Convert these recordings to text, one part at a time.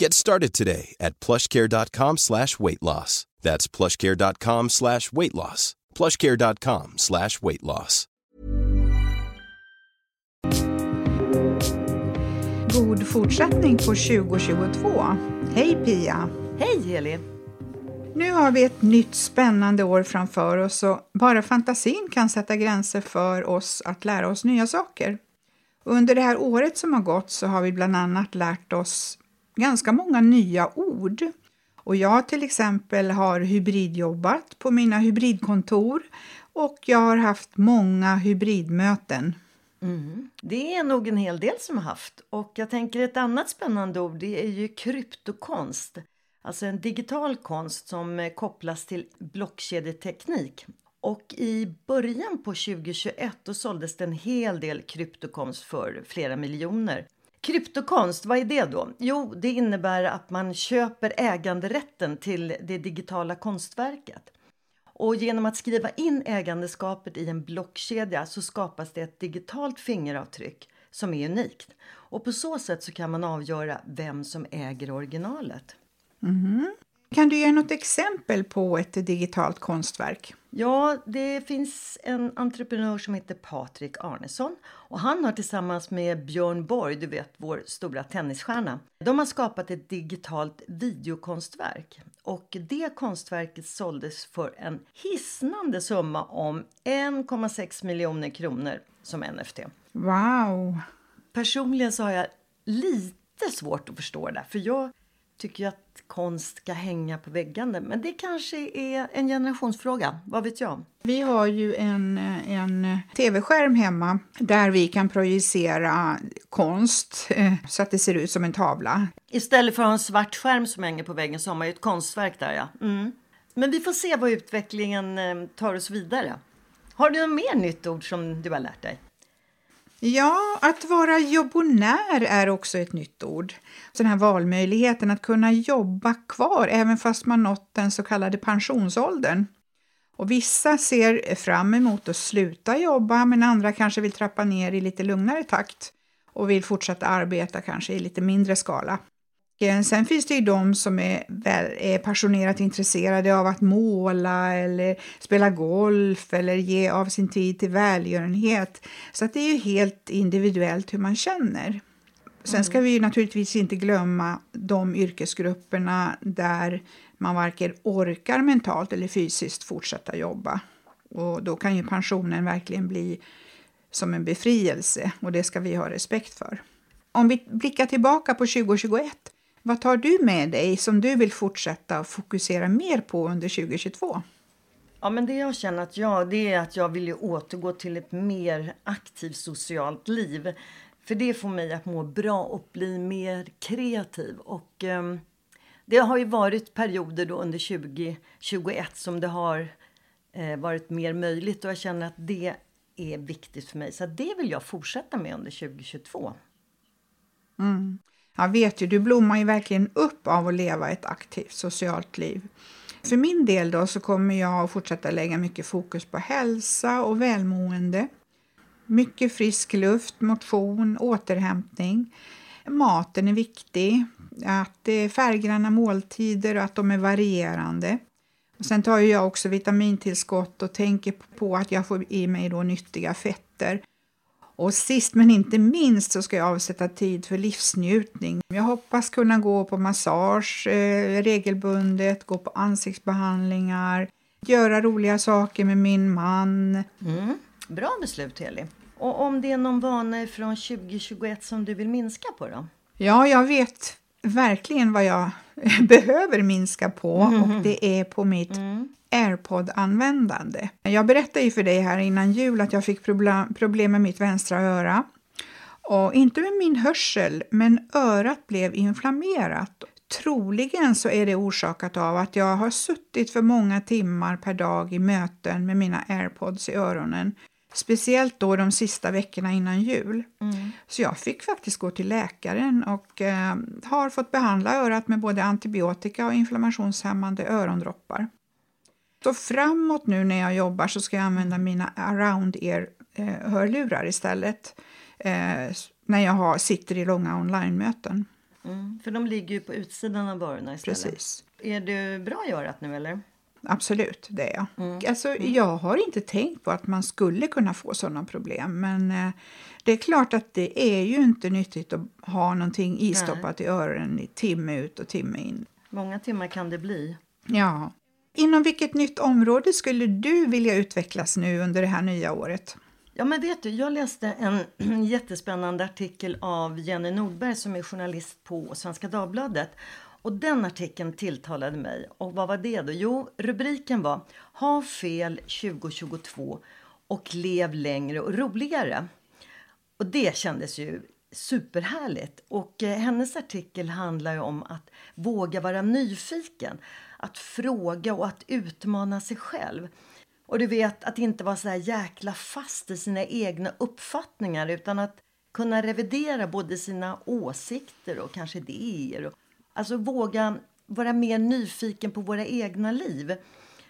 Get started today at plushcare.com slash weight loss. That's plushcare.com slash weight loss. plushcare.com slash weight loss. God fortsättning på 2022. Hej Pia! Hej Heli! Nu har vi ett nytt spännande år framför oss och bara fantasin kan sätta gränser för oss att lära oss nya saker. Under det här året som har gått så har vi bland annat lärt oss ganska många nya ord. Och jag till exempel har hybridjobbat på mina hybridkontor och jag har haft många hybridmöten. Mm. Det är nog en hel del som har haft. Och jag tänker ett annat spännande ord det är ju kryptokonst. Alltså en digital konst som eh, kopplas till blockkedjeteknik. Och i början på 2021 då såldes det en hel del kryptokonst för flera miljoner. Kryptokonst, vad är det då? Jo, det innebär att man köper äganderätten till det digitala konstverket. Och genom att skriva in ägandeskapet i en blockkedja så skapas det ett digitalt fingeravtryck som är unikt. Och på så sätt så kan man avgöra vem som äger originalet. Mm. Kan du ge något exempel på ett digitalt konstverk? Ja, det finns en entreprenör som heter Patrik Arnesson och han har tillsammans med Björn Borg, du vet vår stora tennisstjärna, de har skapat ett digitalt videokonstverk. Och det konstverket såldes för en hisnande summa om 1,6 miljoner kronor som NFT. Wow! Personligen så har jag lite svårt att förstå det för jag tycker att konst ska hänga på väggarna. Men det kanske är en generationsfråga, vad vet jag? Vi har ju en, en tv-skärm hemma där vi kan projicera konst eh, så att det ser ut som en tavla. Istället för att ha en svart skärm som hänger på väggen så har man ju ett konstverk där ja. Mm. Men vi får se vad utvecklingen eh, tar oss vidare. Har du något mer nytt ord som du har lärt dig? Ja, att vara jobbonär är också ett nytt ord. Så den här valmöjligheten att kunna jobba kvar även fast man nått den så kallade pensionsåldern. Och vissa ser fram emot att sluta jobba men andra kanske vill trappa ner i lite lugnare takt och vill fortsätta arbeta kanske i lite mindre skala. Eh, sen finns det ju de som är, är passionerat intresserade av att måla eller spela golf eller ge av sin tid till välgörenhet. Så det är ju helt individuellt hur man känner. Sen ska vi ju naturligtvis inte glömma de yrkesgrupperna där man varken orkar mentalt eller fysiskt fortsätta jobba. Och då kan ju pensionen verkligen bli som en befrielse och det ska vi ha respekt för. Om vi blickar tillbaka på 2021 vad tar du med dig som du vill fortsätta och fokusera mer på under 2022? Ja, men det jag känner att jag, det är att jag vill ju återgå till ett mer aktivt socialt liv. För det får mig att må bra och bli mer kreativ. Och eh, det har ju varit perioder då under 2021 som det har eh, varit mer möjligt och jag känner att det är viktigt för mig. Så det vill jag fortsätta med under 2022. Mm. Jag vet ju, du blommar ju verkligen upp av att leva ett aktivt socialt liv. För min del då så kommer jag att fortsätta lägga mycket fokus på hälsa och välmående. Mycket frisk luft, motion, återhämtning. Maten är viktig, att det är färggranna måltider och att de är varierande. Och sen tar jag också vitamintillskott och tänker på att jag får i mig då nyttiga fetter och sist men inte minst så ska jag avsätta tid för livsnjutning. Jag hoppas kunna gå på massage eh, regelbundet, gå på ansiktsbehandlingar, göra roliga saker med min man. Mm. Bra beslut Heli. Och om det är någon vana från 2021 som du vill minska på då? Ja, jag vet verkligen vad jag behöver minska på och det är på mitt airpod-användande. Jag berättade ju för dig här innan jul att jag fick problem, med mitt vänstra öra. Och inte med min hörsel, men örat blev inflammerat. Troligen så är det orsakat av att jag har suttit för många timmar per dag i möten med mina airpods i öronen. Speciellt då de sista veckorna innan jul. Mm. Så jag fick faktiskt gå till läkaren och eh, har fått behandla örat med både antibiotika och inflammationshämmande örondroppar. Så framåt nu när jag jobbar så ska jag använda mina around ear eh, istället eh, när jag har, sitter i långa online-möten. Mm. För de ligger ju på utsidan av öronen istället. Precis. Är du bra i örat nu eller? Absolut, det är jag. Alltså, jag har inte tänkt på att man skulle kunna få sådana problem men eh, det är klart att det är ju inte nyttigt att ha någonting istoppat i öronen i timme ut och timme in. Många timmar kan det bli. Ja. Inom vilket nytt område skulle du vilja utvecklas nu under det här nya året? Ja men vet du, jag läste en jättespännande artikel av Jenny Nordberg som är journalist på Svenska Dagbladet. Och den artikeln tilltalade mig. Och vad var det då? Jo, rubriken var Ha fel 2022 och lev längre och roligare. Och det kändes ju superhärligt. Och eh, hennes artikel handlar ju om att våga vara nyfiken. Att fråga och att utmana sig själv. Och du vet, att inte vara så här jäkla fast i sina egna uppfattningar utan att kunna revidera både sina åsikter och kanske idéer. Alltså våga vara mer nyfiken på våra egna liv.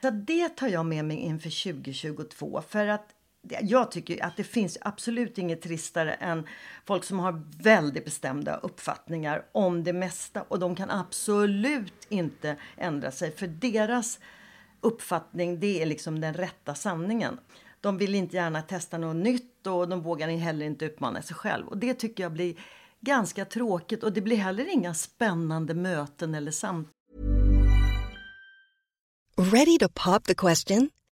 Så det tar jag med mig inför 2022. För att jag tycker att det finns absolut inget tristare än folk som har väldigt bestämda uppfattningar om det mesta och de kan absolut inte ändra sig för deras uppfattning det är liksom den rätta sanningen. De vill inte gärna testa något nytt och de vågar heller inte utmana sig själv och det tycker jag blir ganska tråkigt och det blir heller inga spännande möten eller samtal. Ready to pop the question?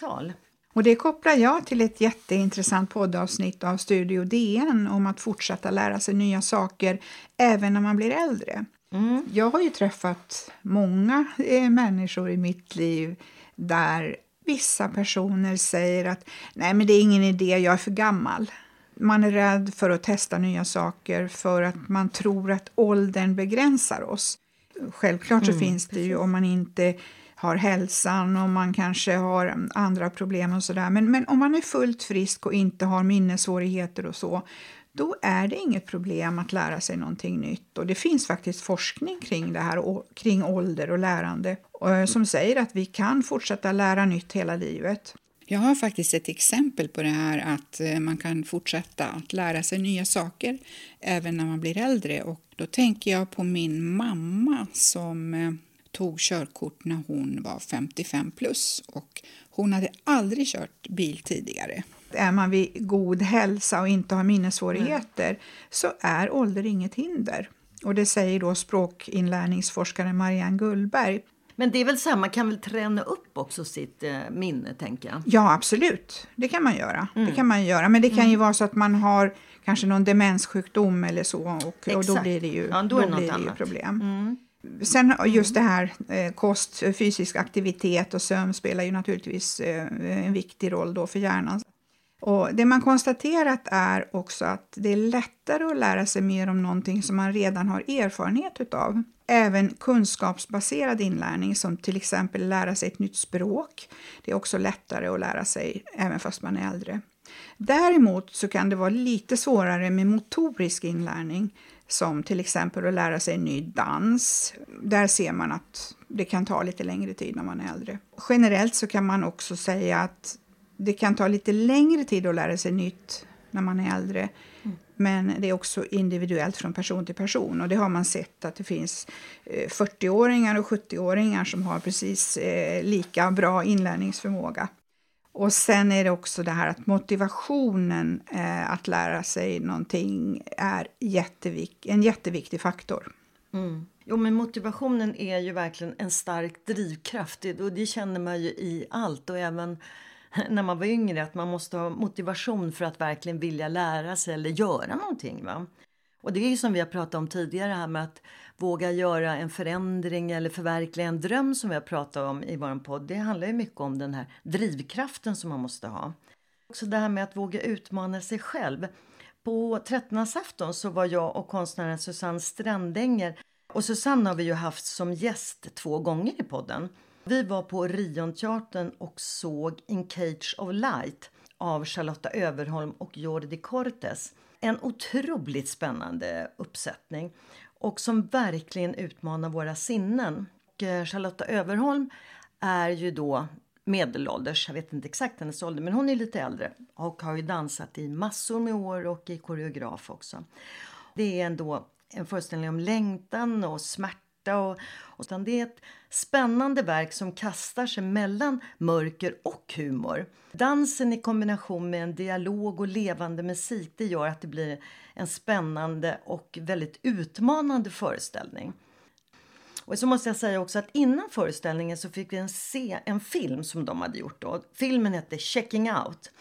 Tal. Och det kopplar jag till ett jätteintressant poddavsnitt av Studio DN om att fortsätta lära sig nya saker även när man blir äldre. Mm. Jag har ju träffat många eh, människor i mitt liv där vissa personer säger att nej men det är ingen idé, jag är för gammal. Man är rädd för att testa nya saker för att man tror att åldern begränsar oss. Självklart så finns det ju om man inte har hälsan och man kanske har andra problem och sådär. Men, men om man är fullt frisk och inte har minnessvårigheter och så, då är det inget problem att lära sig någonting nytt. Och det finns faktiskt forskning kring det här, kring ålder och lärande, eh, som säger att vi kan fortsätta lära nytt hela livet. Jag har faktiskt ett exempel på det här att eh, man kan fortsätta att lära sig nya saker även när man blir äldre. Och då tänker jag på min mamma som eh, tog körkort när hon var 55 plus och hon hade aldrig kört bil tidigare. Är man vid god hälsa och inte har minnessvårigheter mm. så är ålder inget hinder. Och det säger då språkinlärningsforskaren Marianne Gullberg. Men det är väl så man kan väl träna upp också sitt eh, minne tänker jag? Ja, absolut. Det kan man göra. Mm. Det kan man göra. Men det kan mm. ju vara så att man har kanske någon demenssjukdom eller så och, och då blir det ju, ja, då, då blir det ju problem. Sen just det här eh, kost, eh, fysisk aktivitet och sömn spelar ju naturligtvis eh, en viktig roll då för hjärnan. Och det man konstaterat är också att det är lättare att lära sig mer om någonting som man redan har erfarenhet utav. Även kunskapsbaserad inlärning som till exempel lära sig ett nytt språk. Det är också lättare att lära sig även fast man är äldre. Däremot så kan det vara lite svårare med motorisk inlärning som till exempel att lära sig en ny dans. Där ser man att det kan ta lite längre tid när man är äldre. Generellt så kan man också säga att det kan ta lite längre tid att lära sig nytt när man är äldre. Mm. Men det är också individuellt från person till person. Och det har man sett att det finns 40-åringar eh, och 70-åringar som har precis eh, lika bra inlärningsförmåga. Och sen är det också det här att motivationen eh, att lära sig någonting är jättevik en jätteviktig faktor. Mm. Jo, men motivationen är ju verkligen en stark drivkraft och det känner man ju i allt och även när man var yngre att man måste ha motivation för att verkligen vilja lära sig eller göra någonting. Va? Och det är ju som vi har pratat om tidigare här med att våga göra en förändring eller förverkliga en dröm som vi har pratat om i vår podd. Det handlar ju mycket om den här drivkraften som man måste ha. Också det här med att våga utmana sig själv. På trettondagsafton så var jag och konstnären Susanne Strandänger och Susanne har vi ju haft som gäst två gånger i podden. Vi var på Rionteatern och såg In Cage of Light av Charlotta Överholm och Jordi Cortes. En otroligt spännande uppsättning och som verkligen utmanar våra sinnen. Eh, Charlotta Överholm är ju då medelålders, jag vet inte exakt hennes ålder, men hon är lite äldre och har ju dansat i massor med år och är koreograf också. Det är ändå en föreställning om längtan och smärta och, och det är ett spännande verk som kastar sig mellan mörker och humor. Dansen i kombination med en dialog och levande musik det gör att det blir en spännande och väldigt utmanande föreställning. Och så måste jag säga också att innan föreställningen så fick vi se en film som de hade gjort. Då. Filmen hette Checking Out.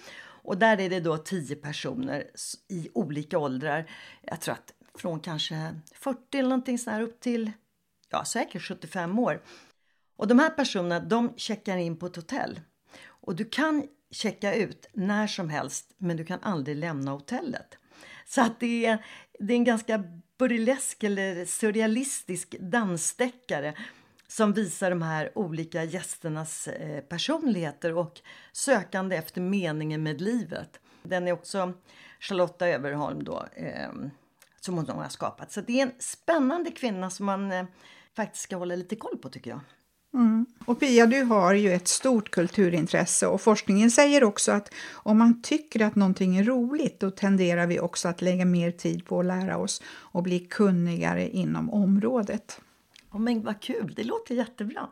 Och där är det då tio personer i olika åldrar. Jag tror att från kanske 40 eller någonting så här upp till ja, säkert 75 år. Och de här personerna de checkar in på ett hotell. Och du kan checka ut när som helst men du kan aldrig lämna hotellet. Så att det är, det är en ganska burlesk eller surrealistisk dansdeckare som visar de här olika gästernas eh, personligheter och sökande efter meningen med livet. Den är också Charlotta Överholm då, eh, som hon har skapat. Så det är en spännande kvinna som man eh, faktiskt ska hålla lite koll på tycker jag. Mm. Och Pia, du har ju ett stort kulturintresse och forskningen säger också att om man tycker att någonting är roligt då tenderar vi också att lägga mer tid på att lära oss och bli kunnigare inom området. Oh, men vad kul, det låter jättebra.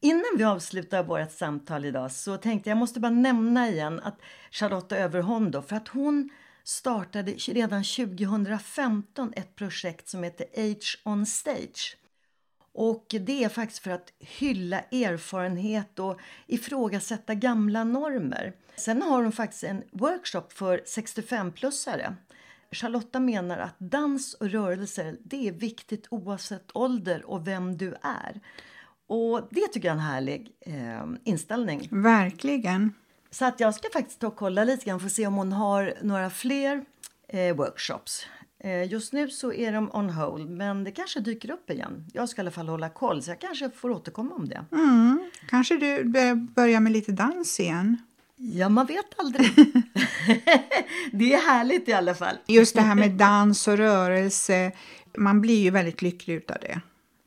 Innan vi avslutar vårt samtal idag så tänkte jag måste bara nämna igen att Charlotta Överholm då, för att hon startade redan 2015 ett projekt som heter Age on Stage och det är faktiskt för att hylla erfarenhet och ifrågasätta gamla normer. Sen har hon faktiskt en workshop för 65-plussare. Charlotta menar att dans och rörelser det är viktigt oavsett ålder och vem du är. Och det tycker jag är en härlig eh, inställning. Verkligen. Så att jag ska faktiskt ta och kolla lite grann för att se om hon har några fler eh, workshops. Eh, just nu så är de on hold, men det kanske dyker upp igen. Jag ska i alla fall hålla koll, så jag kanske får återkomma om det. Mm. Kanske du börjar med lite dans igen? Ja, man vet aldrig. det är härligt i alla fall. Just det här med dans och rörelse, man blir ju väldigt lycklig av det.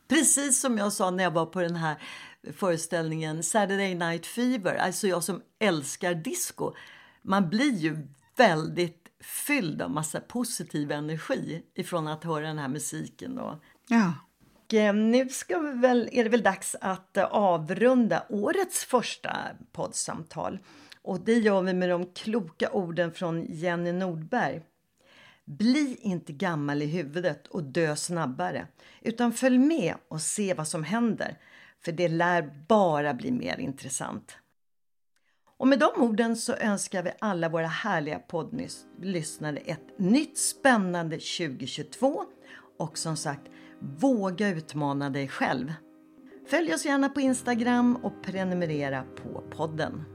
Precis som jag sa när jag var på den här föreställningen Saturday Night Fever, alltså jag som älskar disco. Man blir ju väldigt fylld av massa positiv energi ifrån att höra den här musiken. Och... Ja. Och eh, nu ska vi väl, är det väl dags att eh, avrunda årets första poddsamtal. Och det gör vi med de kloka orden från Jenny Nordberg. Bli inte gammal i huvudet och dö snabbare, utan följ med och se vad som händer, för det lär bara bli mer intressant. Och med de orden så önskar vi alla våra härliga poddlyssnare ett nytt spännande 2022 och som sagt, våga utmana dig själv. Följ oss gärna på Instagram och prenumerera på podden.